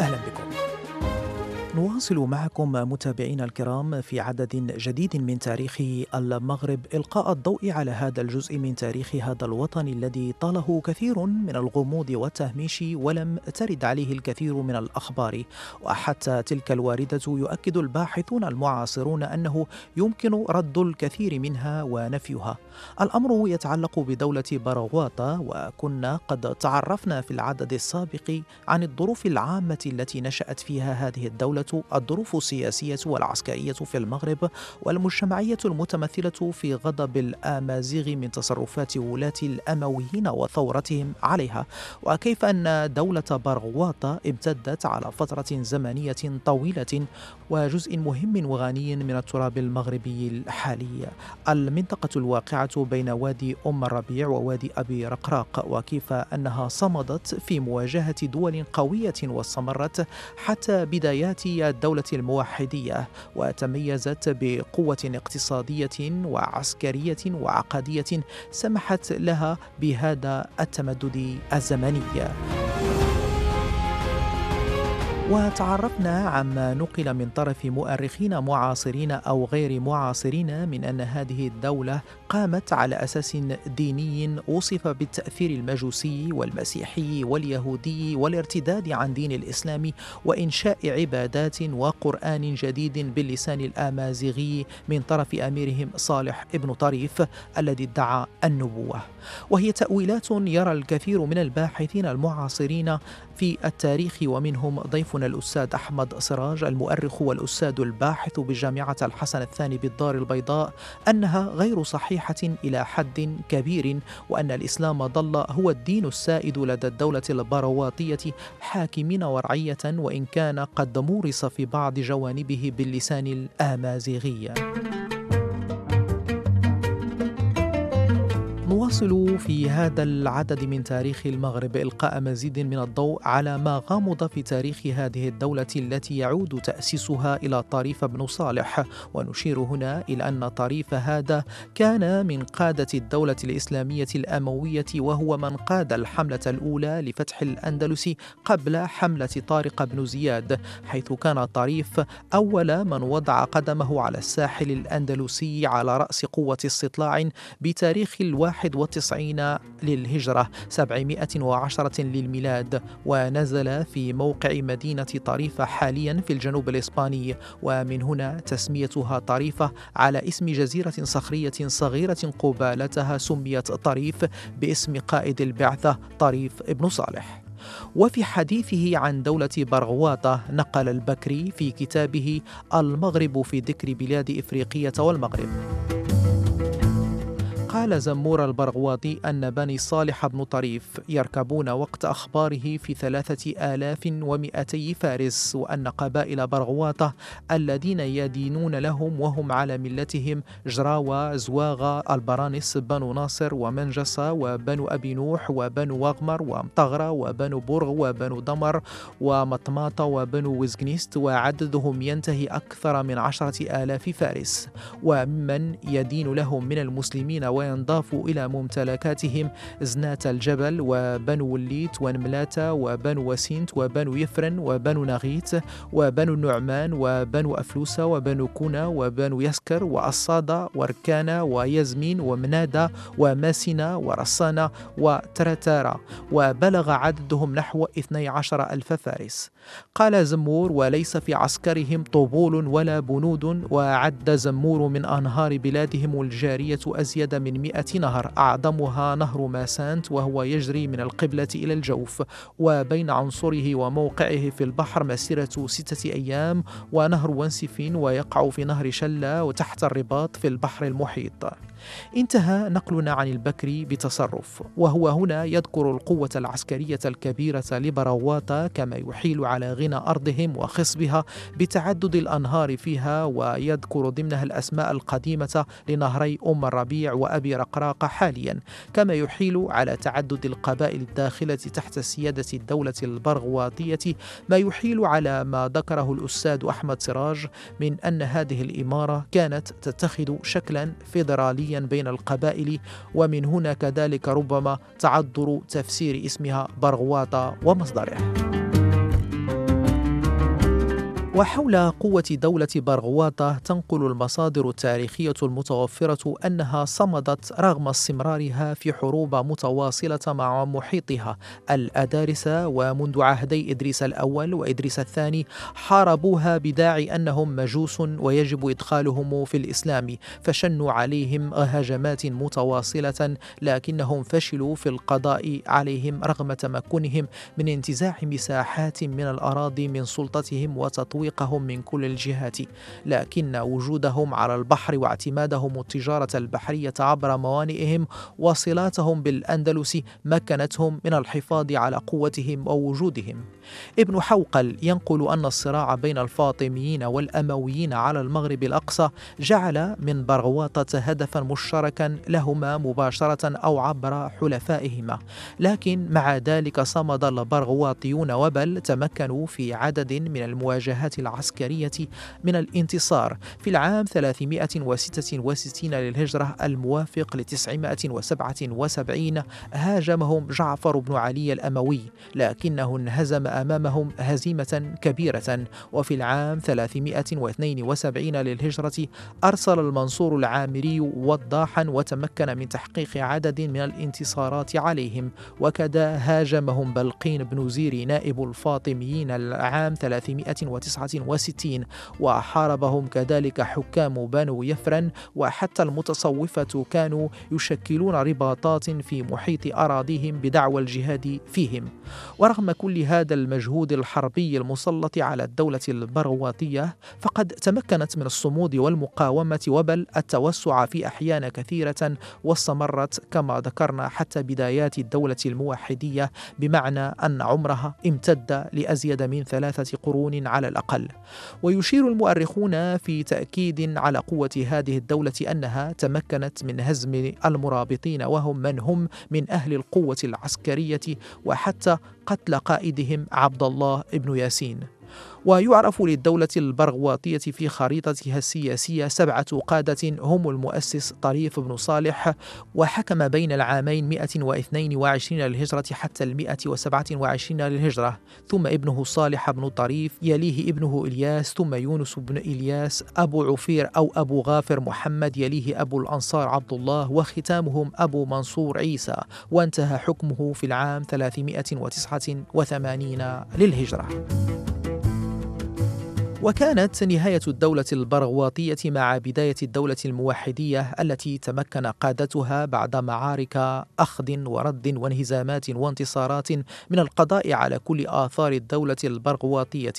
أهلا بكم. نواصل معكم متابعينا الكرام في عدد جديد من تاريخ المغرب إلقاء الضوء على هذا الجزء من تاريخ هذا الوطن الذي طاله كثير من الغموض والتهميش ولم ترد عليه الكثير من الأخبار وحتى تلك الواردة يؤكد الباحثون المعاصرون أنه يمكن رد الكثير منها ونفيها. الأمر يتعلق بدولة براغواطه وكنا قد تعرفنا في العدد السابق عن الظروف العامة التي نشأت فيها هذه الدولة الظروف السياسية والعسكرية في المغرب والمجتمعية المتمثلة في غضب الآمازيغ من تصرفات ولاة الأمويين وثورتهم عليها. وكيف أن دولة برغواطة امتدت على فترة زمنية طويلة وجزء مهم وغني من التراب المغربي الحالي. المنطقة الواقعة بين وادي أم الربيع ووادي أبي رقراق وكيف أنها صمدت في مواجهة دول قوية واستمرت حتى بدايات الدولة الموحدية وتميزت بقوة اقتصادية وعسكرية وعقدية سمحت لها بهذا التمدد الزمني. وتعرفنا عما نقل من طرف مؤرخين معاصرين أو غير معاصرين من أن هذه الدولة قامت على أساس ديني وصف بالتأثير المجوسي والمسيحي واليهودي والارتداد عن دين الإسلام وإنشاء عبادات وقرآن جديد باللسان الآمازيغي من طرف أميرهم صالح ابن طريف الذي ادعى النبوة. وهي تأويلات يرى الكثير من الباحثين المعاصرين في التاريخ ومنهم ضيفنا الأستاذ أحمد سراج المؤرخ والأستاذ الباحث بجامعة الحسن الثاني بالدار البيضاء أنها غير صحيحة إلى حد كبير وأن الإسلام ظل هو الدين السائد لدى الدولة البرواطية حاكمين ورعية وإن كان قد مورس في بعض جوانبه باللسان الآمازيغي. نواصل في هذا العدد من تاريخ المغرب إلقاء مزيد من الضوء على ما غامض في تاريخ هذه الدولة التي يعود تأسيسها إلى طريف بن صالح. ونشير هنا إلى أن طريف هذا كان من قادة الدولة الإسلامية الأموية وهو من قاد الحملة الأولى لفتح الأندلس قبل حملة طارق بن زياد حيث كان طريف أول من وضع قدمه على الساحل الأندلسي على رأس قوة استطلاع بتاريخ الواحد 91 للهجرة 710 للميلاد ونزل في موقع مدينة طريفة حاليا في الجنوب الإسباني ومن هنا تسميتها طريفة على اسم جزيرة صخرية صغيرة قبالتها سميت طريف باسم قائد البعثة طريف ابن صالح. وفي حديثه عن دولة برغواطة نقل البكري في كتابه المغرب في ذكر بلاد إفريقية والمغرب. قال زمور البرغواطي أن بني صالح بن طريف يركبون وقت أخباره في ثلاثة آلاف ومئتي فارس وأن قبائل برغواطة الذين يدينون لهم وهم على ملتهم جراوة زواغة البرانس بنو ناصر ومنجسة وبنو أبي نوح وبنو وغمر ومطغرة وبنو برغ وبنو دمر ومطماطة وبنو وزغنيست وعددهم ينتهي أكثر من عشرة آلاف فارس. وممن يدين لهم من المسلمين وينضاف إلى ممتلكاتهم زنات الجبل وبنو وليت ونملاتة وبنو وسينت وبنو يفرن وبنو نغيت وبنو النعمان وبنو أفلوسة وبنو كونا وبنو يسكر وأصادة وركانة ويزمين ومنادة وماسنة ورصانة وترتارة وبلغ عددهم نحو 12 ألف فارس. قال زمور وليس في عسكرهم طبول ولا بنود وعد زمور من أنهار بلادهم الجارية أزيد من 300 نهر أعظمها نهر ماسانت وهو يجري من القبلة إلى الجوف وبين عنصره وموقعه في البحر مسيرة ستة أيام ونهر ونسفين ويقع في نهر شلة وتحت الرباط في البحر المحيط. انتهى نقلنا عن البكري بتصرف وهو هنا يذكر القوة العسكرية الكبيرة لبرواتا كما يحيل على غنى أرضهم وخصبها بتعدد الأنهار فيها ويذكر ضمنها الأسماء القديمة لنهري أم الربيع وأبي رقراق حاليا كما يحيل على تعدد القبائل الداخلة تحت سيادة الدولة البرغواطية ما يحيل على ما ذكره الأستاذ أحمد سراج من أن هذه الإمارة كانت تتخذ شكلا فيدراليا بين القبائل ومن هنا كذلك ربما تعذر تفسير اسمها برغواطة ومصدره وحول قوة دولة برغواطة تنقل المصادر التاريخية المتوفرة أنها صمدت رغم استمرارها في حروب متواصلة مع محيطها. الأدارس ومنذ عهدي إدريس الأول وإدريس الثاني حاربوها بداعي أنهم مجوس ويجب إدخالهم في الإسلام فشنوا عليهم هجمات متواصلة لكنهم فشلوا في القضاء عليهم رغم تمكنهم من انتزاع مساحات من الأراضي من سلطتهم وتطوير تسويقهم من كل الجهات لكن وجودهم على البحر واعتمادهم التجارة البحرية عبر موانئهم وصلاتهم بالأندلس مكنتهم من الحفاظ على قوتهم ووجودهم. ابن حوقل ينقل أن الصراع بين الفاطميين والأمويين على المغرب الأقصى جعل من برغواطة هدفا مشتركا لهما مباشرة أو عبر حلفائهما. لكن مع ذلك صمد البرغواطيون وبل تمكنوا في عدد من المواجهات العسكرية من الانتصار في العام 366 للهجرة الموافق ل 977 هاجمهم جعفر بن علي الأموي لكنه انهزم أمامهم هزيمة كبيرة. وفي العام 372 للهجرة أرسل المنصور العامري وضاحا وتمكن من تحقيق عدد من الانتصارات عليهم. وكذا هاجمهم بلقين بن زيري نائب الفاطميين. العام 309 وستين وحاربهم كذلك حكام بنو يفرن وحتى المتصوفة كانوا يشكلون رباطات في محيط أراضيهم بدعوى الجهاد فيهم. ورغم كل هذا المجهود الحربي المسلط على الدولة البرواطية فقد تمكنت من الصمود والمقاومة وبل التوسع في أحيان كثيرة واستمرت كما ذكرنا حتى بدايات الدولة الموحدية بمعنى أن عمرها امتد لأزيد من ثلاثة قرون على الأقل. الأقل ويشير المؤرخون في تأكيد على قوة هذه الدولة أنها تمكنت من هزم المرابطين وهم من هم من أهل القوة العسكرية وحتى قتل قائدهم عبد الله بن ياسين. ويعرف للدولة البرغواطية في خريطتها السياسية سبعة قادة هم المؤسس طريف بن صالح وحكم بين العامين 122 للهجرة حتى ال 127 للهجرة ثم ابنه صالح بن طريف يليه ابنه إلياس ثم يونس بن إلياس أبو عفير أو أبو غافر محمد يليه أبو الأنصار عبد الله وختامهم أبو منصور عيسى وانتهى حكمه في العام 389 للهجرة. وكانت نهاية الدولة البرغواطية مع بداية الدولة الموحدية التي تمكن قادتها بعد معارك أخذ ورد وانهزامات وانتصارات من القضاء على كل آثار الدولة البرغواطية.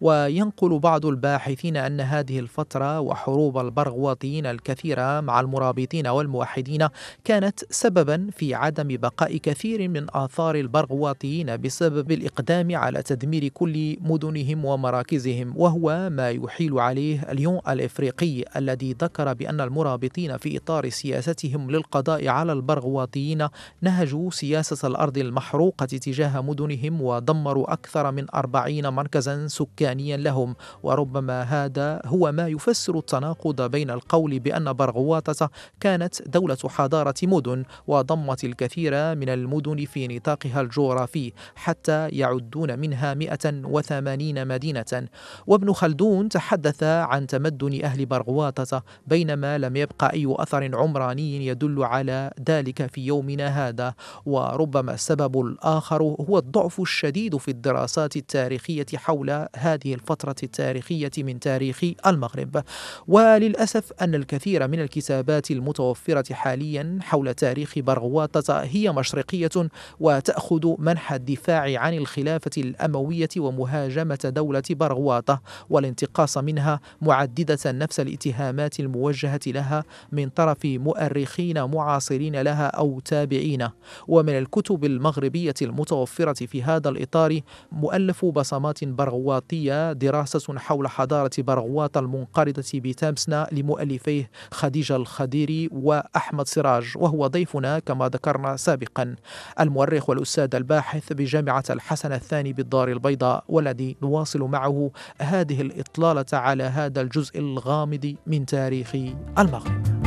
وينقل بعض الباحثين أن هذه الفترة وحروب البرغواطيين الكثيرة مع المرابطين والموحدين كانت سببا في عدم بقاء كثير من آثار البرغواطيين بسبب الإقدام على تدمير كل مدنهم ومراكزهم وهو ما يحيل عليه اليون الإفريقي الذي ذكر بأن المرابطين في إطار سياستهم للقضاء على البرغواطيين نهجوا سياسة الأرض المحروقة تجاه مدنهم ودمروا أكثر من أربعين مركزا سكانيا لهم. وربما هذا هو ما يفسر التناقض بين القول بأن برغواطة كانت دولة حضارة مدن وضمت الكثير من المدن في نطاقها الجغرافي حتى يعدون منها 180 مدينة. وابن ابن خلدون تحدث عن تمدن أهل برغواطة بينما لم يبقى أي أثر عمراني يدل على ذلك في يومنا هذا. وربما السبب الآخر هو الضعف الشديد في الدراسات التاريخية حول هذه الفترة التاريخية من تاريخ المغرب. وللأسف أن الكثير من الكتابات المتوفرة حاليا حول تاريخ برغواطة هي مشرقية وتأخذ منح الدفاع عن الخلافة الأموية ومهاجمة دولة برغواطة. والانتقاص منها معددة نفس الاتهامات الموجهة لها من طرف مؤرخين معاصرين لها أو تابعين. ومن الكتب المغربية المتوفرة في هذا الإطار مؤلف بصمات برغواطية دراسة حول حضارة برغواط المنقرضة بتامسنا لمؤلفيه خديجة الخديري وأحمد سراج وهو ضيفنا كما ذكرنا سابقا. المؤرخ والأستاذ الباحث بجامعة الحسن الثاني بالدار البيضاء والذي نواصل معه هذه الإطلالة على هذا الجزء الغامض من تاريخ المغرب.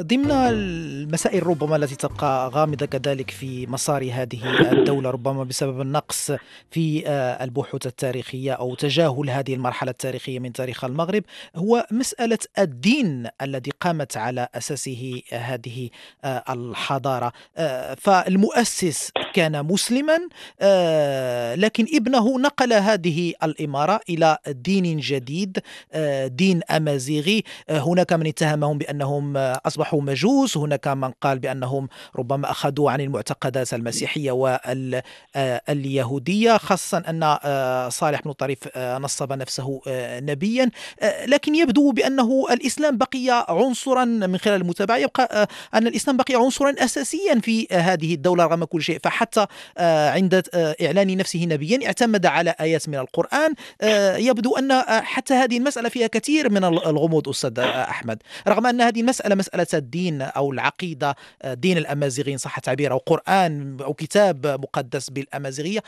ضمن المسائل ربما التي تبقى غامضة كذلك في مسار هذه الدولة ربما بسبب النقص في آه، البحوث التاريخية أو تجاهل هذه المرحلة التاريخية من تاريخ المغرب هو مسألة الدين الذي قامت على أساسه هذه آه، الحضارة. آه، فالمؤسس كان مسلما لكن ابنه نقل هذه الإمارة إلى دين جديد دين أمازيغي. هناك من اتهمهم بأنهم أصبحوا مجوس هناك من قال بأنهم ربما أخذوا عن المعتقدات المسيحية واليهودية خاصة أن آه، صالح بن طريف آه، نصب نفسه آه، نبيا. لكن يبدو بأنه الإسلام بقي عنصرا من خلال المتابعة. يبقى أن الإسلام بقي عنصرا أساسيا في هذه الدولة رغم كل شيء. فحتى عند إعلان نفسه نبيا اعتمد على آيات من القرآن. يبدو أن حتى هذه المسألة فيها كثير من الغموض أستاذ أحمد. رغم أن هذه المسألة مسألة الدين أو العقيدة دين الأمازيغيين صح التعبير أو قرآن أو كتاب مقدس بالأمازيغية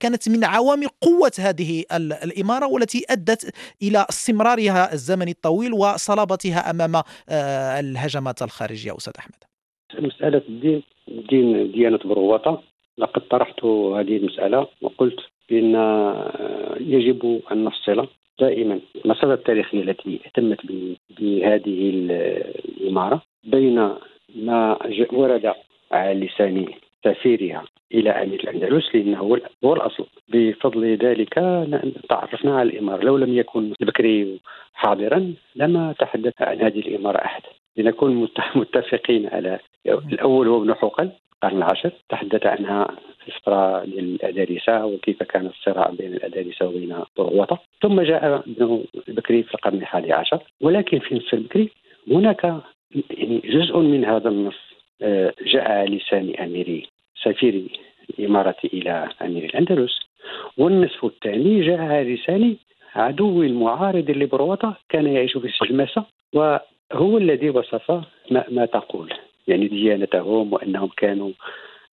كانت من عوامل قوة هذه الإمارة والتي أدت إلى استمرارها الزمني الطويل وصلابتها أمام آه، الهجمات الخارجية أستاذ أحمد. مسألة الدين دين ديانة بروطة لقد طرحت هذه المسألة وقلت بأن آه، يجب أن نفصل دائما المسألة التاريخية التي اهتمت بهذه الإمارة بين ما ورد على لسان سفيرها إلى أمير الأندلس لأنه هو الأصل. بفضل ذلك تعرفنا على الإمارة. لو لم يكن البكري حاضرا لما تحدث عن هذه الإمارة أحد. لنكون متفقين على الأول هو ابن حقل القرن العاشر تحدث عنها في الفترة الأدارسة وكيف كان الصراع بين الأدارسة وبين طروطة ثم جاء ابن البكري في القرن الحادي عشر. ولكن في نص البكري هناك يعني جزء من هذا النص آه، جاء على لسان أمير سفير الإمارة إلى أمير الأندلس. والنصف الثاني جاء على لسان عدو المعارض لبروطة كان يعيش في السلمسة وهو الذي وصف ما, ما تقول. يعني ديانتهم وأنهم كانوا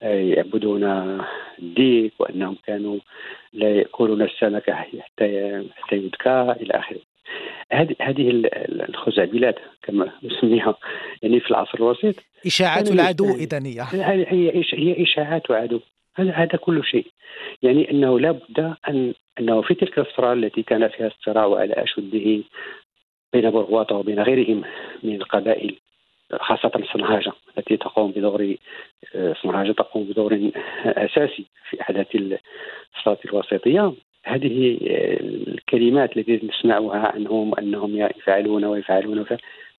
آه، يعبدون الديك وأنهم كانوا لا يأكلون السمك حتى حتى يدكى إلى آخره. هذه هذه الخزعبلات كما نسميها يعني في العصر الوسيط. إشاعات العدو اذا هي هي إشاعات عدو هذا هذا كل شيء. يعني أنه لا بد أن أنه في تلك الفترة التي كان فيها الصراع على أشده بين برغواطه وبين غيرهم من القبائل خاصة صنهاجة التي تقوم بدور صنهاجة تقوم بدور أساسي في أحداث الفترة الوسيطية هذه الكلمات التي نسمعها عنهم أنهم يفعلون ويفعلون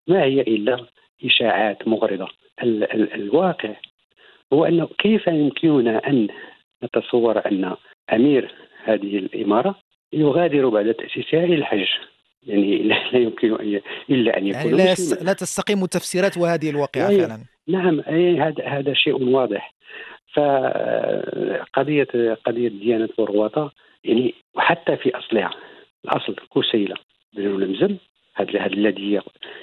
ما هي إلا إشاعات مغرضة. الواقع هو أنه كيف يمكننا أن نتصور أن أمير هذه الإمارة يغادر بعد تأسيسها الحج؟ يعني لا يمكن إلا أن يكون يعني لا, لا تستقيم تفسيرات وهذه الواقعة أيه فعلا. نعم هذا هذا شيء واضح. فقضيه قضية ديانة بروطه يعني وحتى في أصلها الأصل كسيله بن لمزم هذا الذي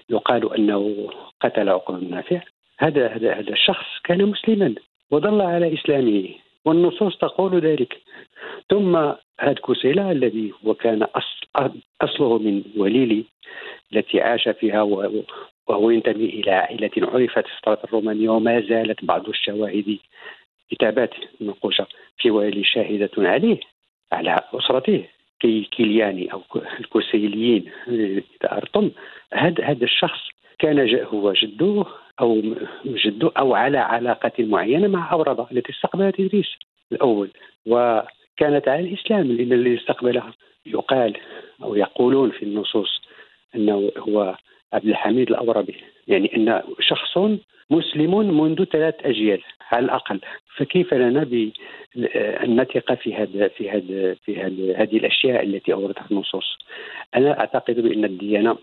يقال أنه قتل عقبة بن نافع هذا هذا هذا الشخص كان مسلما وظل على إسلامه. والنصوص تقول ذلك. ثم هذا كوسيلا الذي هو كان أصل أصله من وليلي التي عاش فيها وهو ينتمي إلى عائلة عرفت في الفترة الرومانية وما زالت بعض الشواهد كتابات منقوشة في والي شاهدة عليه على أسرته كي كيلياني أو الكوسيليين إذا أردتم. هذا الشخص كان هو جده أو جده أو على علاقة معينة مع أورضة التي استقبلت إدريس الأول. وكانت على الإسلام لأن الذي استقبلها. يقال أو يقولون في النصوص أنه هو عبد الحميد الأوربي يعني أن شخص مسلم منذ ثلاث أجيال على الأقل. فكيف لنا أن نثق في هذا في هذا في هذه الأشياء التي أوردها النصوص؟ أنا أعتقد بأن الديانة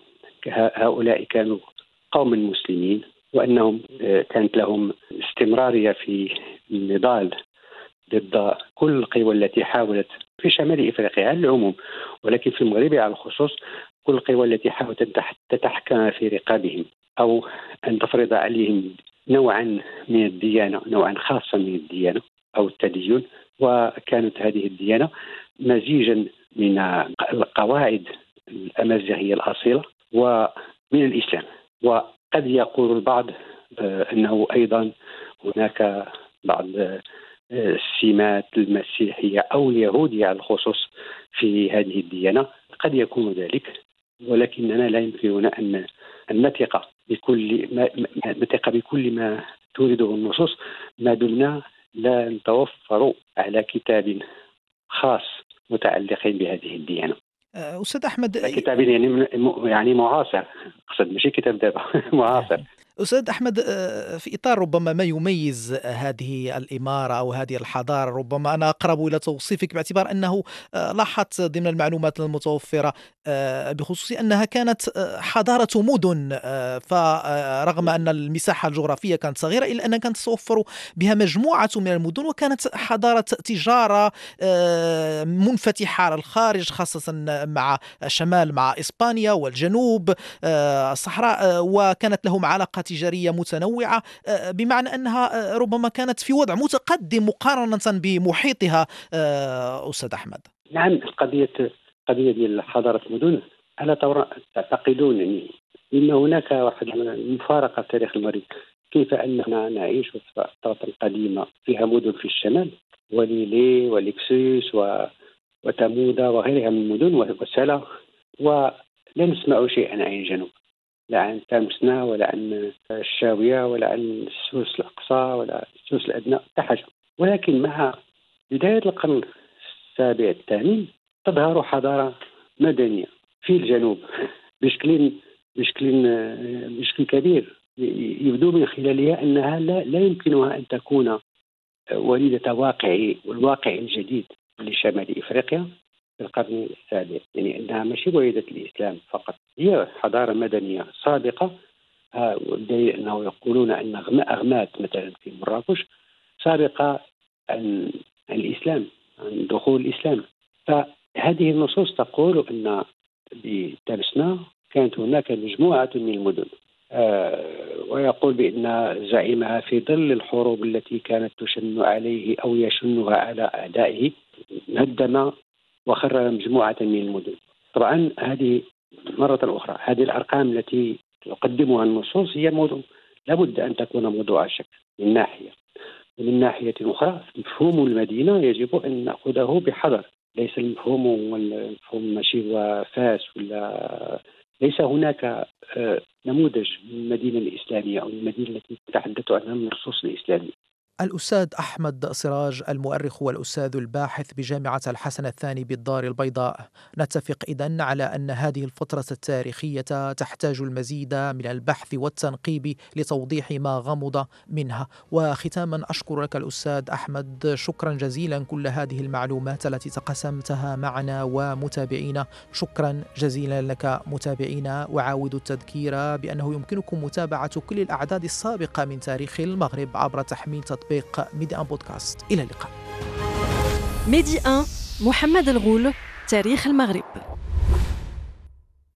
هؤلاء كانوا قوم مسلمين. وأنهم آه، كانت لهم استمرارية في النضال ضد كل القوى التي حاولت في شمال إفريقيا على العموم ولكن في المغرب على الخصوص كل القوى التي حاولت أن تتحكم في رقابهم أو أن تفرض عليهم نوعا من الديانة نوعا خاصا من الديانة أو التدين. وكانت هذه الديانة مزيجا من القواعد الأمازيغية الأصيلة ومن الإسلام. وقد يقول البعض آه، أنه أيضا هناك بعض السمات المسيحية أو اليهودية على الخصوص في هذه الديانة قد يكون ذلك ولكننا لا يمكننا أن نثق بكل ما نثق بكل ما تورده النصوص ما دمنا لا نتوفر على كتاب خاص متعلق بهذه الديانة. أستاذ أحمد كتاب يعني يعني معاصر. أقصد ماشي كتاب دابا معاصر. أستاذ أحمد آه، في إطار ربما ما يميز هذه الإمارة أو هذه الحضارة ربما أنا أقرب إلى توصيفك باعتبار أنه آه، لاحظت ضمن المعلومات المتوفرة آه، بخصوص أنها كانت حضارة مدن فرغم أن المساحة الجغرافية كانت صغيرة إلا أنها كانت توفر بها مجموعة من المدن وكانت حضارة تجارة منفتحة على الخارج خاصة مع الشمال مع إسبانيا والجنوب الصحراء وكانت لهم علاقة تجارية متنوعة آه، بمعنى أنها آه، ربما كانت في وضع متقدم مقارنة بمحيطها آه، أستاذ أحمد. نعم القضية قضية ديال حضارة المدن ألا تعتقدون يعني إن هناك واحد المفارقة في تاريخ المغرب؟ كيف أننا نعيش في الفترة القديمة فيها مدن في الشمال؟ وليلي وليكسوس و... وتمودا وغيرها من المدن وسلا. ولا نسمع شيئا عن الجنوب لا عن تامسنا ولا عن الشاوية ولا عن السوس الأقصى ولا السوس الأدنى حتى حاجة. ولكن مع بداية القرن السابع الثامن تظهر حضارة مدنية في الجنوب. بشكل بشكل بشكل كبير يبدو من خلالها أنها لا, لا يمكنها أن تكون وليدة واقع والواقع الجديد لشمال إفريقيا. في القرن السابع. يعني إنها ماشي وليده الإسلام فقط. هي حضارة مدنية سابقه والدليل أنه يقولون أن أغمات مثلا في مراكش سابقة عن الإسلام عن دخول الإسلام. فهذه النصوص تقول أن بترسنا كانت هناك مجموعة من المدن. آه ويقول بأن زعيمها في ظل الحروب التي كانت تشن عليه أو يشنها على أعدائه هدم وخرج مجموعة من المدن. طبعا هذه مرة أخرى هذه الأرقام التي تقدمها النصوص هي موضوع لابد أن تكون موضوع شك من ناحية. ومن ناحية أخرى مفهوم المدينة يجب أن نأخذه بحذر. ليس المفهوم والمفهوم ماشي هو فاس ولا ليس هناك آه، نموذج من المدينة الإسلامية أو المدينة التي تتحدث عنها النصوص الإسلامية. الأستاذ أحمد سراج المؤرخ والأستاذ الباحث بجامعة الحسن الثاني بالدار البيضاء. نتفق إذن على أن هذه الفترة التاريخية تحتاج المزيد من البحث والتنقيب لتوضيح ما غمض منها. وختاما أشكر لك الأستاذ أحمد. شكرا جزيلا كل هذه المعلومات التي تقسمتها معنا ومتابعينا. شكرا جزيلا لك متابعينا. وعاود التذكير بأنه يمكنكم متابعة كل الأعداد السابقة من تاريخ المغرب عبر تحميل تطبيق تطبيق ميدي إن بودكاست. إلى اللقاء. ميدي إن محمد الغول تاريخ المغرب.